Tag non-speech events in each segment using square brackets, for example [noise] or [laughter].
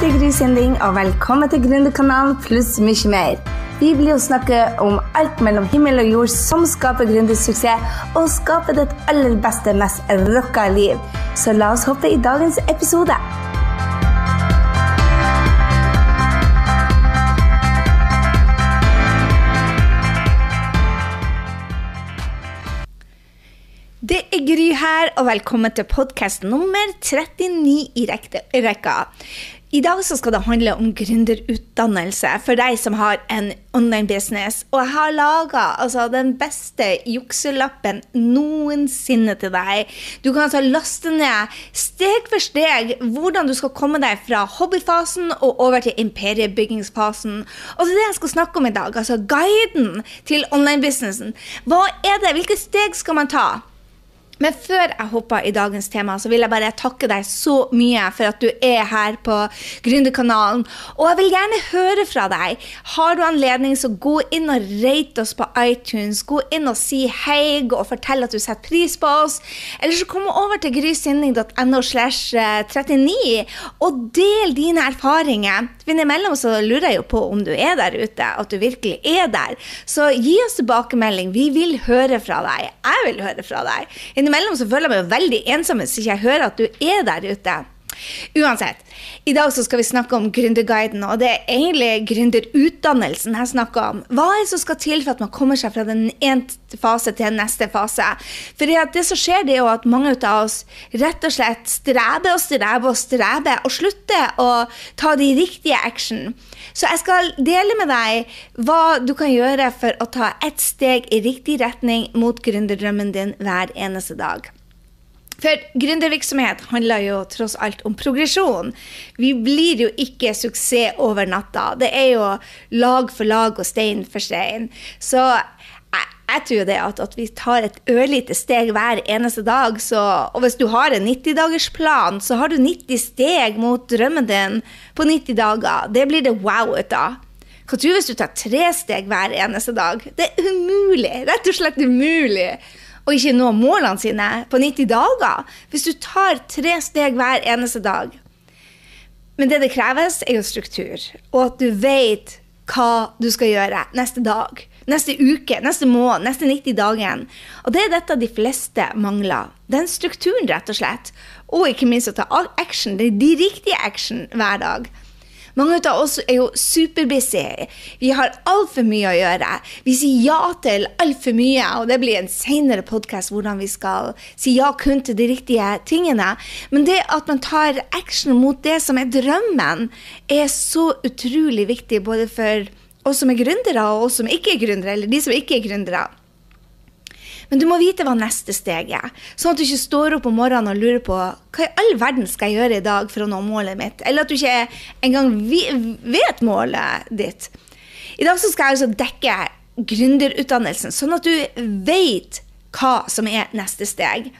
heter Gry Sinding, og velkommen til Gründerkanalen pluss mye mer. Vi blir å snakke om alt mellom himmel og jord som skaper gründersuksess, og skaper ditt aller beste, mest rocka liv. Så la oss hoppe i dagens episode. Det er Gry her, og velkommen til podkast nummer 39 i rekka. I dag skal det handle om gründerutdannelse for deg som har en online business. Og jeg har laga altså, den beste jukselappen noensinne til deg. Du kan altså laste ned steg for steg hvordan du skal komme deg fra hobbyfasen og over til imperiebyggingsfasen. Og det er det jeg skal snakke om i dag. Altså guiden til online-businessen. Hva er det? Hvilke steg skal man ta? Men før jeg hopper i dagens tema, så vil jeg bare takke deg så mye for at du er her på Gründerkanalen. Og jeg vil gjerne høre fra deg. Har du anledning, så gå inn og rate oss på iTunes. Gå inn og si hei og fortell at du setter pris på oss. Eller så kom over til grysynding.no slash 39 og del dine erfaringer. Innimellom så lurer jeg jo på om du er der ute, at du virkelig er der. Så gi oss tilbakemelding. Vi vil høre fra deg. Jeg vil høre fra deg. Innimellom så føler jeg meg veldig ensom hvis ikke jeg hører at du er der ute. Uansett, i dag så skal vi snakke om gründerguiden, og det er egentlig gründerutdannelsen jeg snakker om. Hva er det som skal til for at man kommer seg fra den ene fase til den neste fase? For det som skjer, det er jo at mange av oss rett og slett streber og streber og streber, og slutter å ta de riktige action. Så jeg skal dele med deg hva du kan gjøre for å ta ett steg i riktig retning mot gründerdrømmen din hver eneste dag. For gründervirksomhet handler jo tross alt om progresjon. Vi blir jo ikke suksess over natta. Det er jo lag for lag og stein for stein. Så jeg, jeg tror det at, at, vi tar et ørlite steg hver eneste dag. Så, og hvis du har en 90-dagersplan, så har du 90 steg mot drømmen din på 90 dager. Det blir det wow ut av. Hva tror du hvis du tar tre steg hver eneste dag? Det er umulig. Rett og slett umulig og ikke nå målene sine på 90 dager. Hvis du tar tre steg hver eneste dag. Men det det kreves, er jo struktur. Og at du vet hva du skal gjøre neste dag, neste uke, neste måned, neste 90 dagen. Og det er dette de fleste mangler. Den strukturen, rett og slett. Og ikke minst å ta action, det er de riktige action hver dag. Mange av oss er jo superbusy. Vi har altfor mye å gjøre. Vi sier ja til altfor mye, og det blir en senere podkast hvordan vi skal si ja kun til de riktige tingene. Men det at man tar action mot det som er drømmen, er så utrolig viktig både for oss som er gründere, og oss som ikke er gründere, eller de som ikke er gründere. Men du må vite hva neste steg er, sånn at du ikke står opp om morgenen og lurer på hva i all verden skal jeg gjøre i dag for å nå målet mitt, eller at du ikke engang vet målet ditt. I dag skal jeg altså dekke gründerutdannelsen, sånn at du vet hva som er neste steg.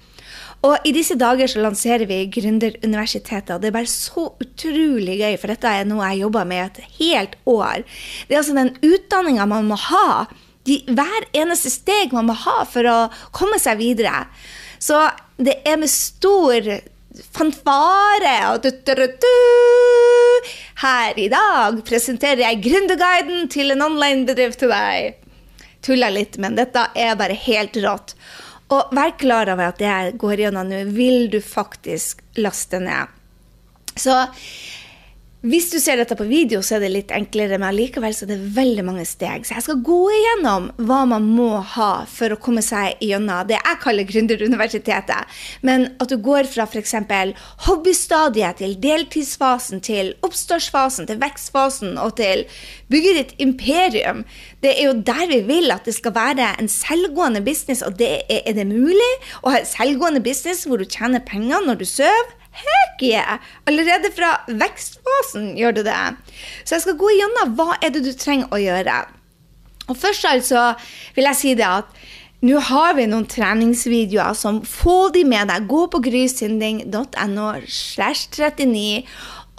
Og i disse dager så lanserer vi Gründeruniversitetet, og det er bare så utrolig gøy, for dette er noe jeg jobber med et helt år. Det er altså den utdanninga man må ha de, hver eneste steg man må ha for å komme seg videre. Så det er med stor fanfare og du, du, du, Her i dag presenterer jeg Gründerguiden til en online-bedrift til deg. Tuller litt, men dette er bare helt rått. Og vær klar over at det jeg går gjennom nå, vil du faktisk laste ned. Så hvis du ser dette på video, så er det litt enklere, men likevel så er det veldig mange steg. Så jeg skal gå igjennom hva man må ha for å komme seg gjennom det jeg kaller gründeruniversitetet. Men at du går fra f.eks. hobbystadiet til deltidsfasen, til oppstartsfasen, til vekstfasen og til bygge ditt imperium. Det er jo der vi vil at det skal være en selvgående business, og det er, er det mulig å ha en selvgående business hvor du tjener penger når du sover? Heck yeah! Allerede fra vekstfasen gjør du det. Så jeg skal gå igjennom hva er det du trenger å gjøre. Og Først altså vil jeg si det at nå har vi noen treningsvideoer som få de med deg. Gå på grysynding.no slash 39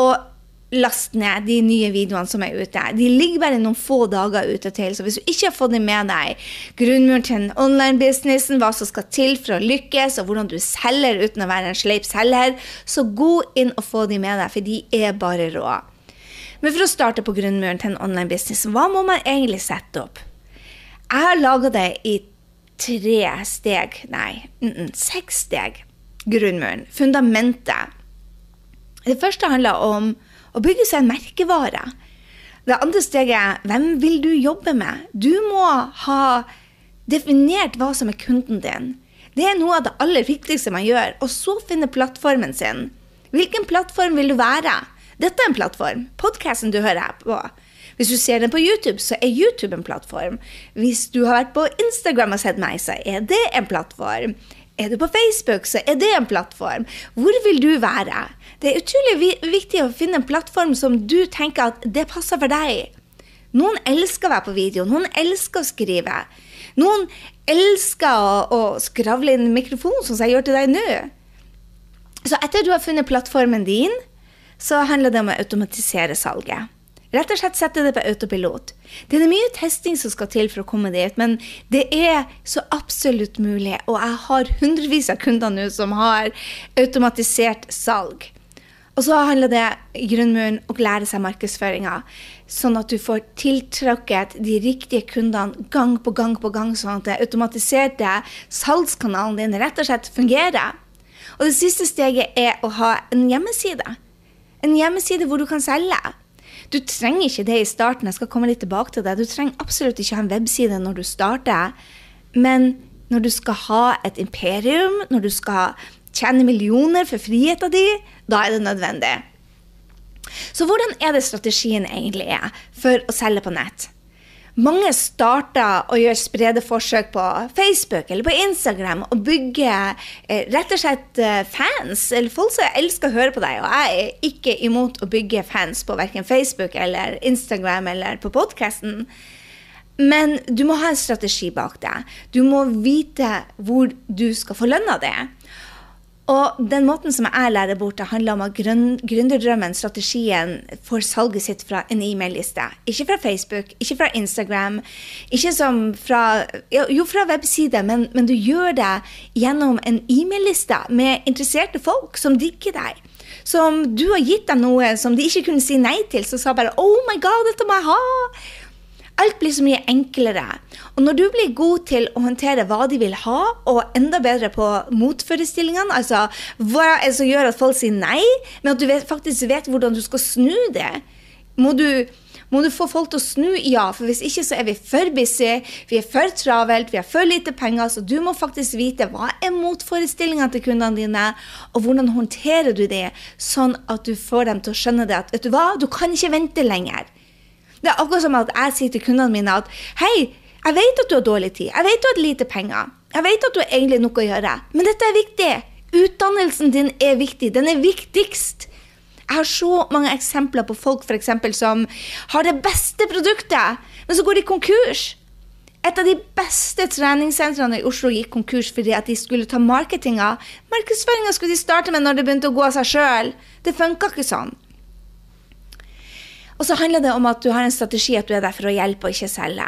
og last ned de nye videoene som er ute. De ligger bare noen få dager ute til, så hvis du ikke har fått dem med deg, grunnmuren til online-businessen, hva som skal til for å lykkes, og hvordan du selger uten å være en sleip selger, så gå inn og få dem med deg, for de er bare rå. Men for å starte på grunnmuren til en online business, hva må man egentlig sette opp? Jeg har laga det i tre steg, nei, mm -mm, seks steg. Grunnmuren. Fundamentet. Det første handler om å bygge seg en merkevare. Det andre steget er hvem vil du jobbe med? Du må ha definert hva som er kunden din. Det er noe av det aller viktigste man gjør. Og så finne plattformen sin. Hvilken plattform vil du være? Dette er en plattform. Podkasten du hører her på. Hvis du ser den på YouTube, så er YouTube en plattform. Hvis du har vært på Instagram og sett meg, så er det en plattform. Er du på Facebook, så er det en plattform. Hvor vil du være? Det er utrolig viktig å finne en plattform som du tenker at det passer for deg. Noen elsker å være på video, noen elsker å skrive. Noen elsker å, å skravle inn mikrofonen, sånn som jeg gjør til deg nå. Så etter du har funnet plattformen din, så handler det om å automatisere salget. Rett og slett sette det på autopilot. Det er mye testing som skal til for å komme dit, men det er så absolutt mulig. Og jeg har hundrevis av kunder nå som har automatisert salg. Og så handler det i grunnmuren å lære seg markedsføringa, sånn at du får tiltrakket de riktige kundene gang på gang på gang, sånn at det automatiserte salgskanalen din rett og slett fungerer. Og det siste steget er å ha en hjemmeside. En hjemmeside hvor du kan selge. Du trenger ikke det i starten, jeg skal komme litt tilbake til det. Du trenger absolutt ikke ha en webside når du starter. Men når du skal ha et imperium, når du skal tjene millioner for friheten din, da er det nødvendig. Så hvordan er det strategien egentlig er for å selge på nett? Mange starter å gjøre spredeforsøk på Facebook eller på Instagram og bygge eh, rett og slett eh, fans. Eller folk som elsker å høre på deg. Og jeg er ikke imot å bygge fans på verken Facebook eller Instagram eller på podkasten. Men du må ha en strategi bak det. Du må vite hvor du skal få lønna det. Og den måten som jeg lærer bort, det handler om at gründerdrømmen, strategien, får salget sitt fra en e-mail-liste. Ikke fra Facebook, ikke fra Instagram, ikke som fra Jo, fra webside, men, men du gjør det gjennom en e-mail-liste med interesserte folk som digger deg. Som du har gitt dem noe som de ikke kunne si nei til, så sa bare 'Oh my God, dette må jeg ha'. Alt blir så mye enklere. Og når du blir god til å håndtere hva de vil ha, og enda bedre på motforestillingene, altså hva er det som gjør at folk sier nei, men at du faktisk vet hvordan du skal snu det, må du, må du få folk til å snu? Ja, for hvis ikke så er vi for busy, vi er for travelt, vi har for lite penger, så du må faktisk vite hva er motforestillingene til kundene dine, og hvordan håndterer du det, sånn at du får dem til å skjønne det at vet du hva, du kan ikke vente lenger. Det er akkurat som at jeg sier til kundene mine at hei, jeg vet at du har dårlig tid, jeg vet du har lite penger, jeg vet at du har egentlig noe å gjøre, men dette er viktig. Utdannelsen din er viktig. Den er viktigst. Jeg har så mange eksempler på folk for eksempel, som har det beste produktet, men så går de konkurs. Et av de beste treningssentrene i Oslo gikk konkurs fordi at de skulle ta marketinga. Markedsføringa skulle de starte med når det begynte å gå av seg sjøl. Det funka ikke sånn. Og så handler det om at du har en strategi at du er der for å hjelpe og ikke selge.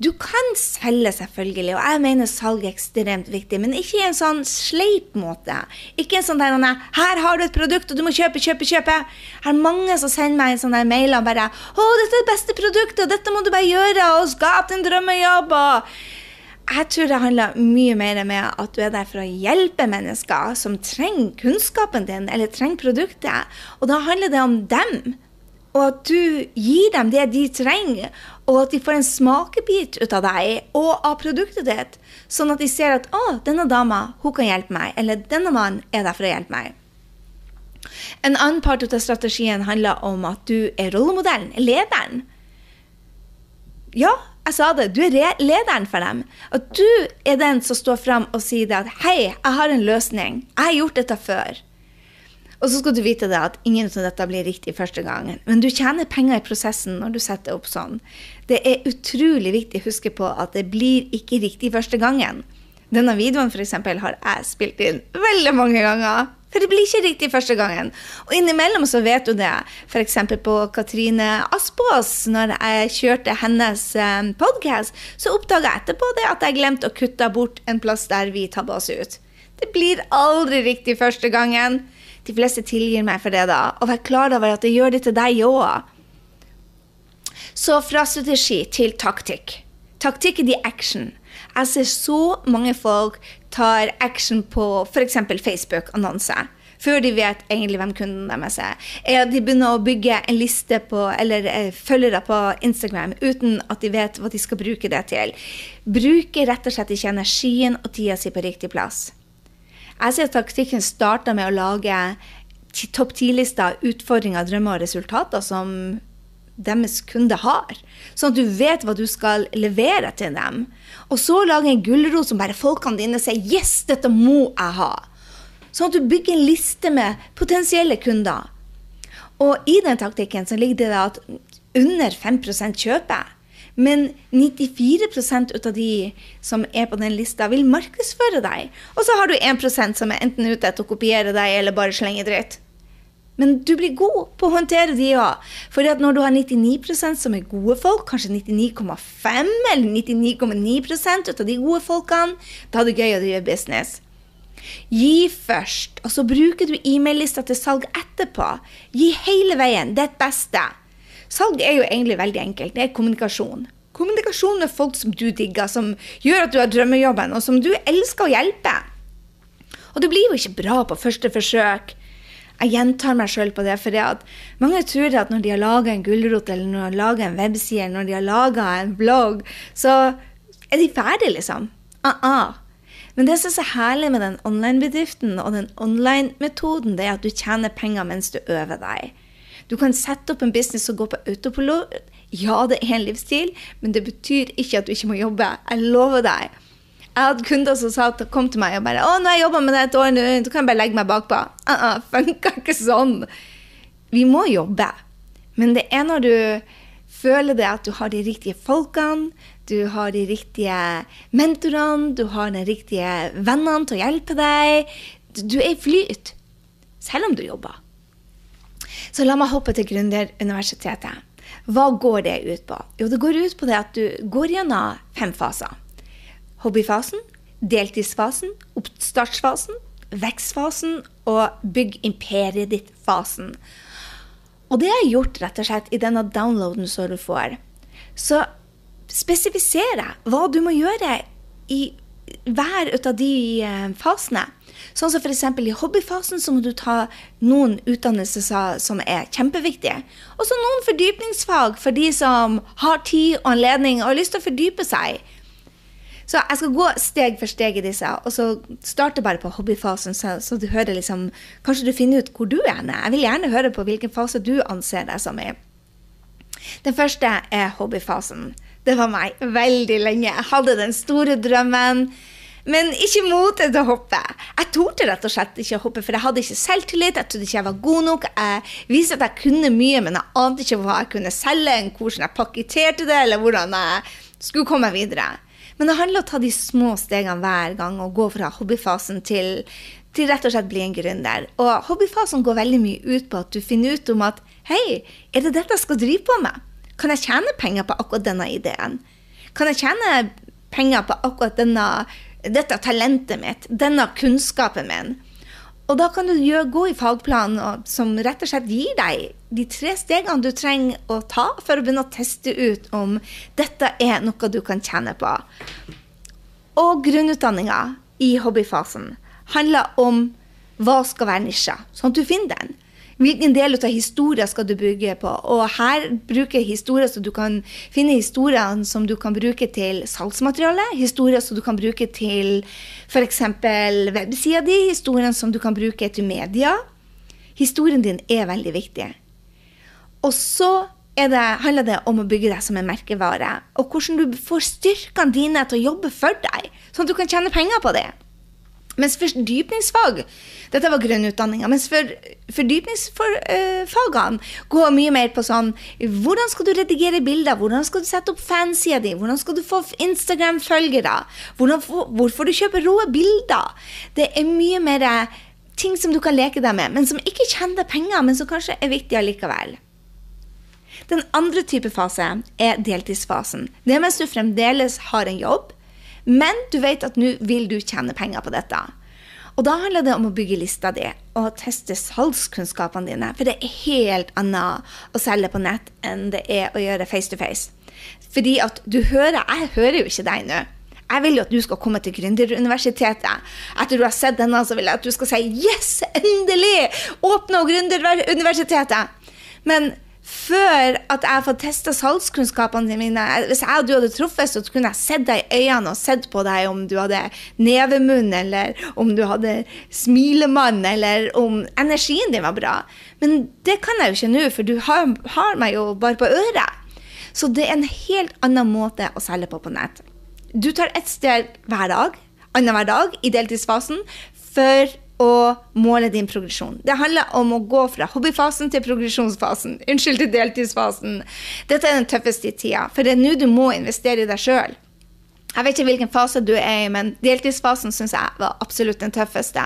Du kan selge, selvfølgelig, og jeg mener salg er ekstremt viktig, men ikke i en sånn sleip måte. Ikke en sånn der 'Her har du et produkt, og du må kjøpe, kjøpe, kjøpe'. Jeg har mange som sender meg en sånn mail og bare 'Å, dette er det beste produktet, og dette må du bare gjøre', og 'skap din drømmejobb', og jeg tror det handler mye mer med at du er der for å hjelpe mennesker som trenger kunnskapen din eller trenger produktet. Og da handler det om dem og at du gir dem det de trenger, og at de får en smakebit ut av deg og av produktet ditt, sånn at de ser at 'Å, denne dama hun kan hjelpe meg', eller 'denne mannen er der for å hjelpe meg'. En annen part av strategien handler om at du er rollemodellen, lederen. Ja, jeg sa det. Du er lederen for dem. At du er den som står fram og sier det at 'Hei, jeg har en løsning. Jeg har gjort dette før'. Og så skal du vite det at ingen av dette blir riktig første gangen. Men du tjener penger i prosessen når du setter opp sånn. Det er utrolig viktig å huske på at det blir ikke riktig første gangen. Denne videoen for eksempel, har jeg spilt inn veldig mange ganger. For det blir ikke riktig første gangen. Og innimellom så vet du det. F.eks. på Katrine Aspås, når jeg kjørte hennes eh, podkast, så oppdaga jeg etterpå det at jeg glemte å kutte bort en plass der vi tabba oss ut. Det blir aldri riktig første gangen. De fleste tilgir meg for det, da. Og vær klar over at det gjør det til deg òg. Så fra strategi til taktikk. Taktikk er de action. Jeg ser så mange folk tar action på f.eks. Facebook-annonser før de vet egentlig hvem kunden deres er. Eller de begynner å bygge en liste på, eller eh, følgere på Instagram uten at de vet hva de skal bruke det til. Bruker rett og slett ikke energien og tida si på riktig plass. Jeg ser at taktikken starter med å lage topp ti-lister, utfordringer, drømmer og resultater som deres kunde har. Sånn at du vet hva du skal levere til dem. Og så lage en gulrot som bare folkene dine sier 'yes, dette må jeg ha'. Sånn at du bygger en liste med potensielle kunder. Og i den taktikken så ligger det at under 5% kjøper. Men 94 ut av de som er på den lista, vil markedsføre deg. Og så har du 1% som er enten ute etter å kopiere deg eller bare slenge dritt. Men du blir god på å håndtere de òg. For når du har 99% som er gode folk, kanskje 99,5 eller 99,9 ut av de gode folkene, da er det gøy å drive business. Gi først, og så bruker du e-mail-lista til salg etterpå. Gi hele veien. Det er det beste. Salg er jo egentlig veldig enkelt. Det er kommunikasjon. Kommunikasjon med folk som du digger, som gjør at du har drømmejobben, og som du elsker å hjelpe. Og det blir jo ikke bra på første forsøk. Jeg gjentar meg sjøl på det, for mange tror at når de har laga en gulrot, eller når de har laga en webside, eller når de har laga en blogg, så er de ferdige, liksom. Uh -uh. Men det som er så herlig med den online-bedriften og den online-metoden, det er at du tjener penger mens du øver deg. Du kan sette opp en business som går på autopilot. Ja, det er en livsstil, men det betyr ikke at du ikke må jobbe. Jeg lover deg. Jeg hadde kunder som sa, kom til meg og bare 'Å, nå har jeg jobba med det et år, nå kan jeg bare legge meg bakpå.' [laughs] Uh -uh, Funka ikke sånn. Vi må jobbe. Men det er når du føler det at du har de riktige folkene, du har de riktige mentorene, du har de riktige vennene til å hjelpe deg. Du er i flyt, selv om du jobber. Så la meg hoppe til Gründeruniversitetet. Hva går det ut på? Jo, det går ut på det at du går gjennom fem faser. Hobbyfasen, deltidsfasen, oppstartsfasen, vekstfasen og bygg imperiet ditt-fasen. Og det er gjort rett og slett i denne downloaden som du får. Så spesifisere hva du må gjøre i hver av de eh, fasene. Sånn som f.eks. i hobbyfasen så må du ta noen utdannelser som er kjempeviktige. Og så noen fordypningsfag for de som har tid og anledning og har lyst til å fordype seg. Så jeg skal gå steg for steg i disse, og så starte bare på hobbyfasen, så, så, du hører liksom Kanskje du finner ut hvor du er. Jeg vil gjerne høre på hvilken fase du anser deg som i. Den første er hobbyfasen. Det var meg veldig lenge. Jeg hadde den store drømmen. Men ikke motet til å hoppe. Jeg torde rett og slett ikke å hoppe, for jeg hadde ikke selvtillit. Jeg trodde ikke jeg var god nok. Jeg viste at jeg kunne mye, men jeg ante ikke hva jeg kunne selge, hvordan jeg pakketerte det, eller hvordan jeg skulle komme videre. Men det handler om å ta de små stegene hver gang og gå fra hobbyfasen til, til rett og slett bli en gründer. Og hobbyfasen går veldig mye ut på at du finner ut om at hei, er det dette jeg skal drive på med? Kan jeg tjene penger på akkurat denne ideen? Kan jeg tjene penger på akkurat denne, dette talentet mitt, denne kunnskapen min? Og da kan du gjøre, gå i fagplanen som rett og slett gir deg de tre stegene du trenger å ta for å begynne å teste ut om dette er noe du kan tjene på. Og grunnutdanninga i hobbyfasen handler om hva skal være nisja, sånn at du finner den. Hvilken del av historien skal du bygge på? Og her bruker jeg historier så du kan finne historier som du kan bruke til salgsmateriale, historier som du kan bruke til f.eks. websida di, historier som du kan bruke til media. Historien din er veldig viktig. Og så det, handler det om å bygge deg som en merkevare, og hvordan du får styrkene dine til å jobbe for deg, sånn at du kan tjene penger på det. Mens fordypningsfag Dette var grunnutdanninga. Mens for, fordypningsfagene går mye mer på sånn Hvordan skal du redigere bilder? Hvordan skal du sette opp fansida di? Hvordan skal du få Instagram-følgere? Hvorfor du kjøper rå bilder? Det er mye mer eh, ting som du kan leke deg med, men som ikke tjener penger, men som kanskje er viktig allikevel. Den andre type fase er deltidsfasen. Det er mens du fremdeles har en jobb, men du vet at nå vil du tjene penger på dette. Og da handler det om å bygge lista di og teste salgskunnskapene dine. For det er helt annet å selge på nett enn det er å gjøre face to face. Fordi at du hører Jeg hører jo ikke deg nå. Jeg vil jo at du skal komme til Gründeruniversitetet. Etter du har sett denne, så vil jeg at du skal si 'yes, endelig! Åpne Gründeruniversitetet'. Men før at jeg har fått testa salgskunnskapene mine Hvis jeg og du hadde truffet, så kunne jeg sett deg i øynene og sett på deg om du hadde nevemunn, eller om du hadde smilemann, eller om energien din var bra. Men det kan jeg jo ikke nå, for du har, har meg jo bare på øret. Så det er en helt annen måte å selge på på nett. Du tar ett sted hver dag, annenhver dag i deltidsfasen, for å måle din progresjon. Det handler om å gå fra hobbyfasen til progresjonsfasen. Unnskyld, til deltidsfasen. Dette er den tøffeste tida, for det er nå du må investere i deg sjøl. Jeg vet ikke hvilken fase du er i, men deltidsfasen syns jeg var absolutt den tøffeste.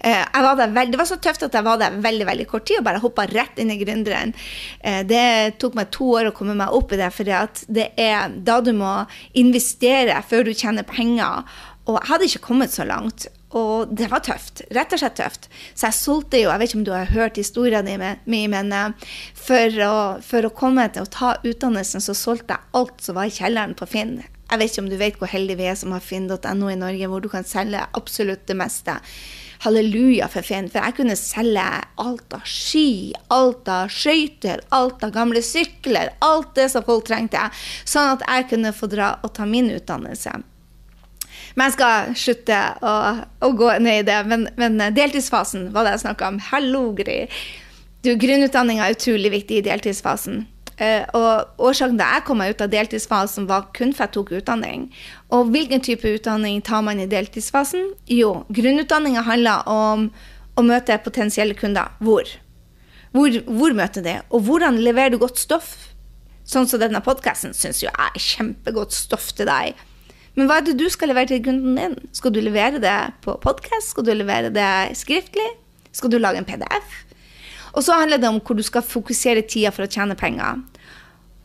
Eh, var det var så tøft at jeg var der veldig veldig kort tid og bare hoppa rett inn i gründeren. Eh, det tok meg to år å komme meg opp i det, for det er da du må investere før du tjener penger. Og jeg hadde ikke kommet så langt. Og det var tøft. Rett og slett tøft. Så jeg solgte jo, jeg vet ikke om du har hørt historien min, men eh, for å, for å komme til å ta utdannelsen, så solgte jeg alt som var i kjelleren på Finn. Jeg vet ikke om du vet hvor heldige vi er som har finn.no i Norge, hvor du kan selge absolutt det meste. Halleluja for Finn. For jeg kunne selge alt av ski, alt av skøyter, alt av gamle sykler, alt det som folk trengte. Sånn at jeg kunne få dra og ta min utdannelse. Men jeg skal slutte å, å gå ned i det. Men, men deltidsfasen var det jeg snakka om. Hallo, Gry. Du, Grunnutdanninga er utrolig viktig i deltidsfasen. Uh, og årsaken da jeg kom meg ut av deltidsfasen, var kun for jeg tok utdanning. Og hvilken type utdanning tar man i deltidsfasen? Jo, grunnutdanninga handler om å møte potensielle kunder. Hvor? Hvor, hvor møter de? Og hvordan leverer du godt stoff? Sånn som denne podkasten syns jo jeg er kjempegodt stoff til deg. Men hva er det du skal levere til kunden din? Skal du levere det på podkast? Skal du levere det skriftlig? Skal du lage en PDF? Og så handler det om hvor du skal fokusere tida for å tjene penger.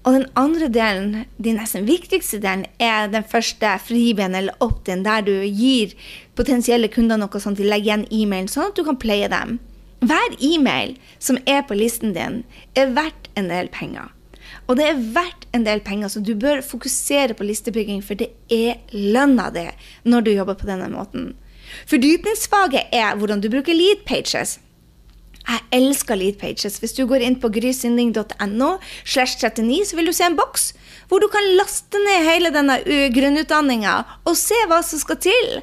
Og den andre delen, den nesten viktigste delen, er den første fribenen eller opt-in, der du gir potensielle kunder noe sånt, de legger igjen e-mail, sånn at du kan playe dem. Hver e-mail som er på listen din, er verdt en del penger. Og det er verdt en del penger, så du bør fokusere på listebygging, for det er lønna di når du jobber på denne måten. Fordypningsfaget er hvordan du bruker lead pages. Jeg elsker lead pages. Hvis du går inn på grysynding.no, slash 39, så vil du se en boks hvor du kan laste ned hele denne grunnutdanninga og se hva som skal til.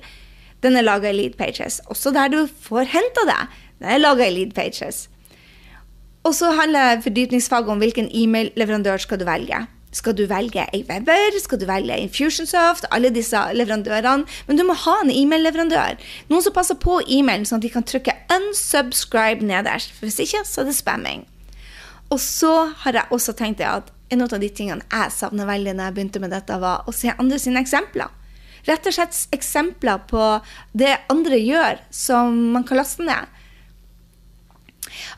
Den er laga i lead pages. Også der du får henta det. Den er laga i lead pages. Og så handler fordypningsfaget om hvilken e-mail-leverandør skal du velge. Skal du velge Aweber, Weber, skal du velge Infusionsoft, alle disse leverandørene. Men du må ha en e-mail-leverandør. Noen som passer på e-mailen, sånn at de kan trykke 'unsubscribe' nederst. For hvis ikke, så er det spamming. Og så har jeg også tenkt at en av de tingene jeg savna veldig når jeg begynte med dette, var å se andre sine eksempler. Rett og slett eksempler på det andre gjør, som man kan laste ned.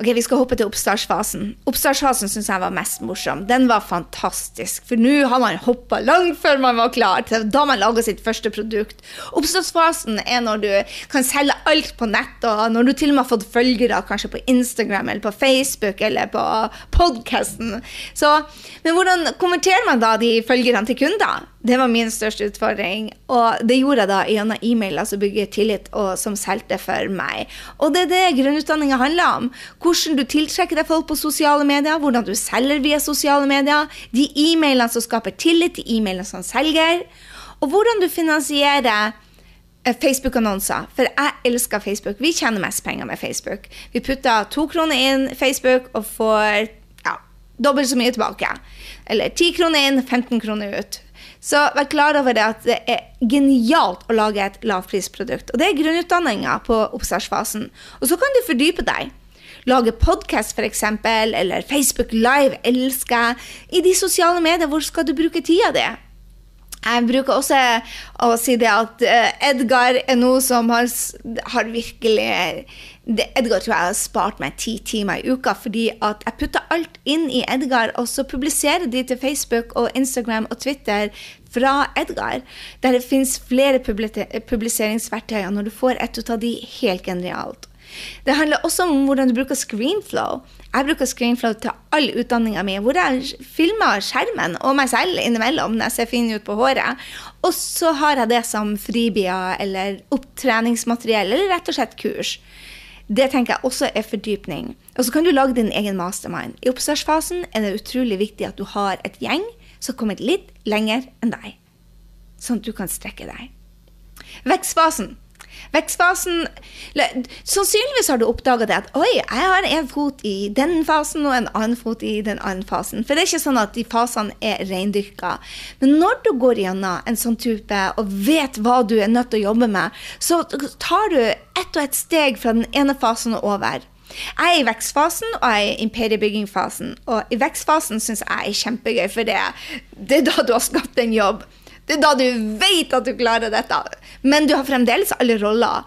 Ok, Vi skal hoppe til oppstartsfasen. Oppstartsfasen syns jeg var mest morsom. Den var fantastisk. For nå har man hoppa langt før man var klar til da man laga sitt første produkt. Oppstartsfasen er når du kan selge alt på nett, og når du til og med har fått følgere kanskje på Instagram eller på Facebook eller på podkasten. Men hvordan konverterer man da de følgerne til kunder? Det var min største utfordring. Og det gjorde jeg da gjennom e-mailer altså bygger tillit, og som solgte for meg. Og det er det grunnutdanninga handler om. Hvordan du tiltrekker deg folk på sosiale medier, hvordan du selger via sosiale medier, de e-mailene som skaper tillit, de e-mailene som selger, og hvordan du finansierer eh, Facebook-annonser. For jeg elsker Facebook. Vi tjener mest penger med Facebook. Vi putter to kroner inn Facebook og får ja, dobbelt så mye tilbake. Eller ti kroner inn, 15 kroner ut. Så vær klar over det at det er genialt å lage et lavprisprodukt. Og det er grunnutdanninga på oppstartsfasen. Og så kan du fordype deg. Lage podkast, f.eks., eller Facebook Live elsker jeg. I de sosiale medier, hvor skal du bruke tida di? Jeg bruker også å si det at eh, Edgar er noe som har, har virkelig det, Edgar tror jeg har spart meg ti timer i uka, fordi at jeg putter alt inn i Edgar, og så publiserer de til Facebook og Instagram og Twitter fra Edgar, der det fins flere publiseringsverktøyer. Når du får ett ut av de, helt genialt. Det handler også om hvordan du bruker screenflow. Jeg bruker screenflow til all utdanninga mi, hvor jeg filmer skjermen og meg selv innimellom når jeg ser fin ut på håret. Og så har jeg det som fribier eller opptreningsmateriell eller rett og slett kurs. Det tenker jeg også er fordypning. Og så kan du lage din egen mastermind. I oppstartsfasen er det utrolig viktig at du har et gjeng som har kommet litt lenger enn deg, sånn at du kan strekke deg. Vekstfasen. Vekstfasen Sannsynligvis har du oppdaga det at oi, jeg har en fot i den fasen og en annen fot i den andre fasen. For det er ikke sånn at de fasene er reindyrka. Men når du går gjennom en sånn type og vet hva du er nødt til å jobbe med, så tar du og et steg fra den ene fasen og over. Jeg er i vekstfasen og jeg er i imperiebyggingfasen. Og i vekstfasen syns jeg er kjempegøy, for det, det er da du har skapt en jobb. Det er da du vet at du klarer dette. Men du har fremdeles alle roller.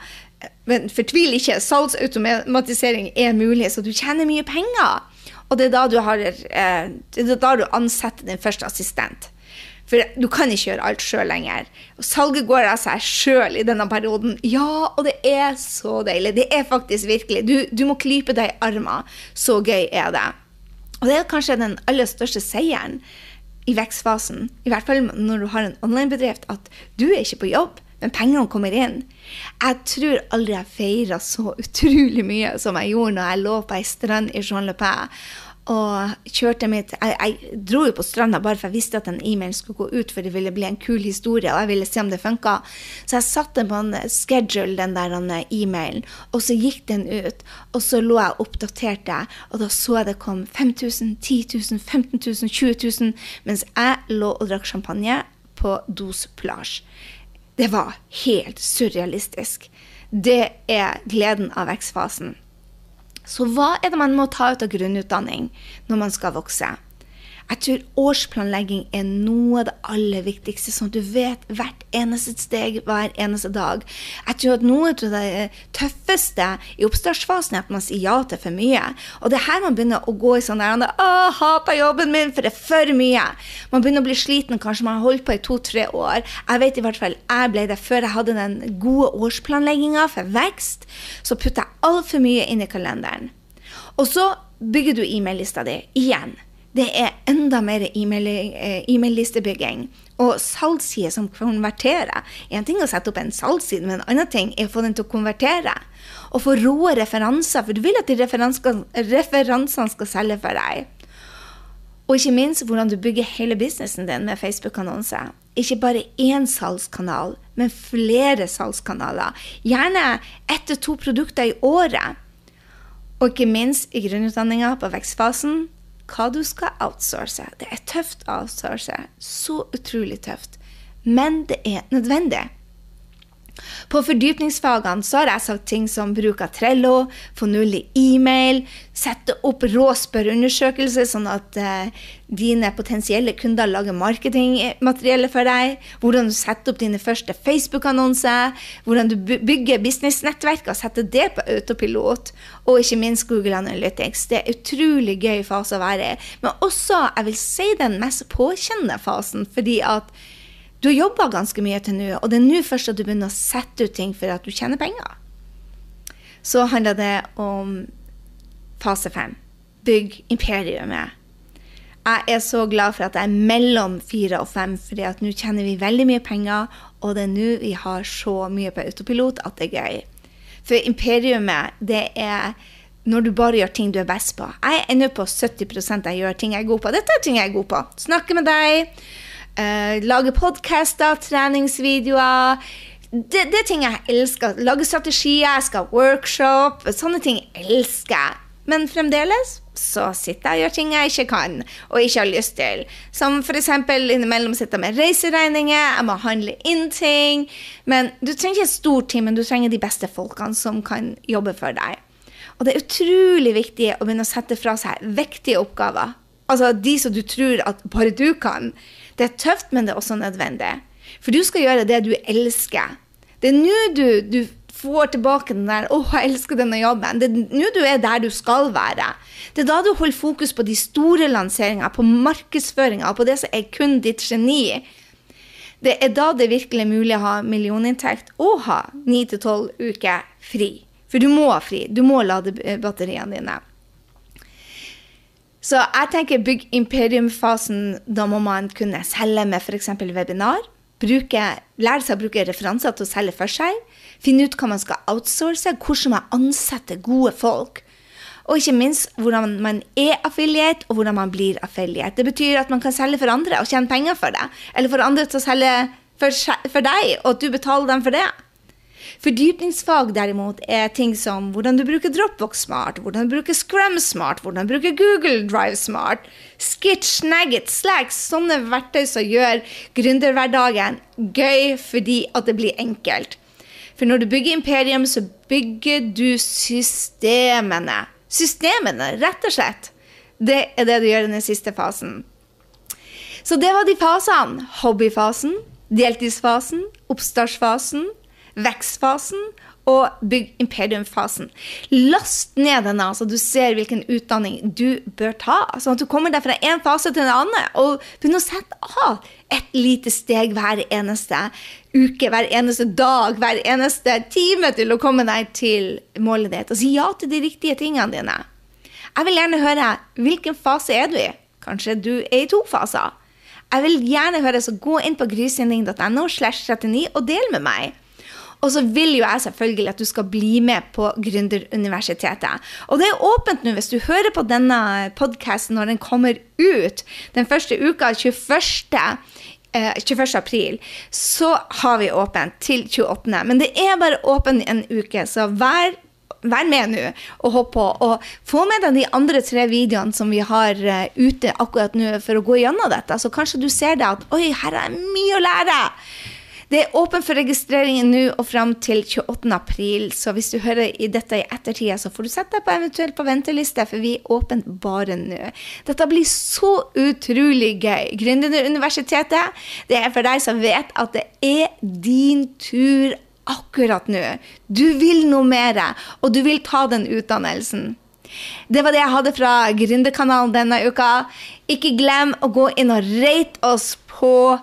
Men fortvil ikke, salgsautomatisering er mulig, så du tjener mye penger. Og det er da du, har, eh, det er da du ansetter din første assistent. For du kan ikke gjøre alt sjøl lenger. Salget går av seg sjøl i denne perioden. Ja, og det er så deilig. Det er faktisk virkelig. Du, du må klype deg i armen. Så gøy er det. Og det er kanskje den aller største seieren i vekstfasen, i hvert fall når du har en online-bedrift, at du er ikke på jobb, men pengene kommer inn. Jeg tror aldri jeg feira så utrolig mye som jeg gjorde når jeg lå på ei strand i Jean-Le-Pin og kjørte mitt jeg, jeg, dro jo på stranda bare for jeg visste at en e-mail skulle gå ut, for det ville bli en kul historie, og jeg ville se om det funka. Så jeg satte på en schedule den der e-mailen, og så gikk den ut. Og så lå jeg og oppdaterte, og da så jeg det kom 5000, 10 000, 15 000, 20 000, mens jeg lå og drakk champagne på Dos Plage. Det var helt surrealistisk. Det er gleden av vekstfasen. Så hva er det man må ta ut av grunnutdanning når man skal vokse? Jeg tror årsplanlegging er noe av det aller viktigste, sånn at du vet hvert eneste steg hver eneste dag. Jeg tror at noe av det tøffeste i oppstartsfasen er at man sier ja til for mye. Og det er her man begynner å gå i sånn der 'Å, hater jobben min, for det er for mye'. Man begynner å bli sliten, kanskje man har holdt på i to-tre år. Jeg vet i hvert fall jeg ble det før jeg hadde den gode årsplanlegginga for vekst. Så putter jeg altfor mye inn i kalenderen. Og så bygger du e-mail-lista di igjen det er enda mer eh, e-mail-listebygging. Og salgssider som konverterer. Én ting er å sette opp en salgsside, men en annen ting er å få den til å konvertere. Og få rå referanser, for du vil at de referansene skal selge for deg. Og ikke minst hvordan du bygger hele businessen din med Facebook-annonser. Ikke bare én salgskanal, men flere salgskanaler. Gjerne ett til to produkter i året. Og ikke minst i grunnutdanninga på vekstfasen hva du skal outsource. Det er tøft å outsource. Så utrolig tøft. Men det er nødvendig. På fordypningsfagene så har jeg sagt ting som bruk av Trello, få null i e-mail, sette opp rå spørreundersøkelser, sånn at eh, dine potensielle kunder lager marketingmaterielle for deg, hvordan du setter opp dine første Facebook-annonser, hvordan du bygger businessnettverk og setter det på autopilot, og ikke minst Google Analytics. Det er utrolig gøy fase å være i, men også, jeg vil si, den mest påkjennende fasen, fordi at du har jobba ganske mye til nå, og det er nå først at du begynner å sette ut ting for at du tjener penger. Så handler det om fase fem. Bygg imperiumet. Jeg er så glad for at jeg er mellom fire og fem, at nå tjener vi veldig mye penger, og det er nå vi har så mye på autopilot at det er gøy. For imperiumet, det er når du bare gjør ting du er best på. Jeg er ennå på 70% jeg gjør ting jeg er god på. Dette er ting jeg er god på. Snakke med deg, Uh, lage podcaster, treningsvideoer. Det, det er ting jeg elsker. Lage strategier, jeg skal ha workshop. Sånne ting elsker jeg. Men fremdeles så sitter jeg og gjør ting jeg ikke kan og ikke har lyst til. Som f.eks. innimellom jeg med reiseregninger, jeg må handle inn ting. Men Du trenger ikke et stort team, men du trenger de beste folkene som kan jobbe for deg. Og det er utrolig viktig å begynne å sette fra seg viktige oppgaver. Altså de som du tror at bare du kan. Det er tøft, men det er også nødvendig. For du skal gjøre det du elsker. Det er nå du, du, får tilbake den der 'Å, oh, jeg elsker denne jobben'. Det er nå du er der du skal være. Det er da du holder fokus på de store lanseringene, på markedsføringa, på det som er kun ditt geni. Det er da det virkelig er mulig å ha millioninntekt og ha 9-12 uker fri. For du må ha fri. Du må lade batteriene dine. Så jeg tenker bygg imperium-fasen. Da må man kunne selge med f.eks. webinar. Bruke, lære seg å bruke referanser til å selge for seg. Finne ut hva man skal outsource, hvordan man ansetter gode folk. Og ikke minst hvordan man er affiliate, og hvordan man blir affiliate. Det betyr at man kan selge for andre og tjene penger for det. Eller for andre til å selge for, for deg, og at du betaler dem for det. Fordypningsfag derimot er ting som hvordan du bruker Dropbox smart, hvordan du bruker Scrum smart, hvordan du bruker Google Drive smart, Skitch, Nugget, Slacks, sånne verktøy som gjør gründerhverdagen gøy fordi at det blir enkelt. For når du bygger imperium, så bygger du systemene. Systemene, rett og slett. Det er det du gjør i den siste fasen. Så det var de fasene. Hobbyfasen, deltidsfasen, oppstartsfasen, vekstfasen og bygg imperium-fasen. Last ned denne, så du ser hvilken utdanning du bør ta. Sånn at du kommer deg fra en fase til en annen, og begynner å sette av et lite steg hver eneste uke, hver eneste dag, hver eneste time til å komme deg til målet ditt. Og si ja til de riktige tingene dine. Jeg vil gjerne høre hvilken fase er du i. Kanskje du er i to faser. Jeg vil gjerne høre, så gå inn på grysynding.no slash 39 og del med meg. Og så vil jo jeg selvfølgelig at du skal bli med på Gründeruniversitetet. Og det er åpent nå hvis du hører på denne podkasten når den kommer ut den første uka, 21. 21. Eh, april, så har vi åpent til 28. Men det er bare åpent en uke, så vær Vær med nå og hopp på. Og få med deg de andre tre videoene som vi har uh, ute akkurat nå for å gå gjennom dette. Så kanskje du ser det at oi, her er mye å lære. Det er åpent for registrering nå og fram til 28. april, så hvis du hører i dette i ettertida, så får du sette deg på eventuelt på venteliste, for vi er åpent bare nå. Dette blir så utrolig gøy. Gründeruniversitetet, det er for deg som vet at det er din tur akkurat nå. Du vil noe mer, og du vil ta den utdannelsen. Det var det jeg hadde fra Gründerkanalen denne uka. Ikke glem å gå inn og rate oss på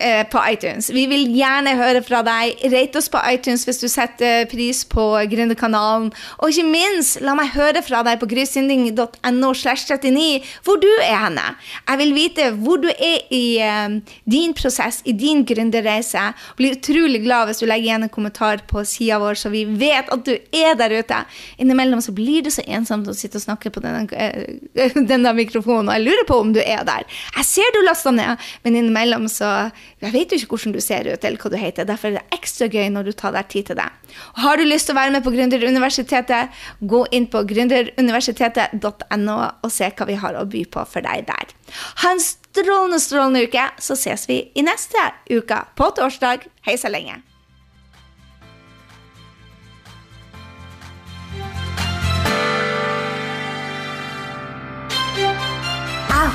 Eh, på iTunes. Vi vil gjerne høre fra deg. Rate oss på iTunes hvis du setter pris på Gründerkanalen. Og ikke minst, la meg høre fra deg på grysynding.no slash 39 hvor du er henne. Jeg vil vite hvor du er i uh, din prosess, i din gründerreise. Blir utrolig glad hvis du legger igjen en kommentar på sida vår, så vi vet at du er der ute. Innimellom så blir det så ensomt å sitte og snakke på denne, uh, [laughs] denne mikrofonen, og jeg lurer på om du er der. Jeg ser du lasta ned, men innimellom så jeg vet jo ikke hvordan du ser ut, eller hva du heter. Derfor er det ekstra gøy når du tar deg tid til det. Har du lyst til å være med på Gründeruniversitetet, gå inn på gründeruniversitetet.no og se hva vi har å by på for deg der. Ha en strålende, strålende uke, så ses vi i neste uke på torsdag. Hei så lenge.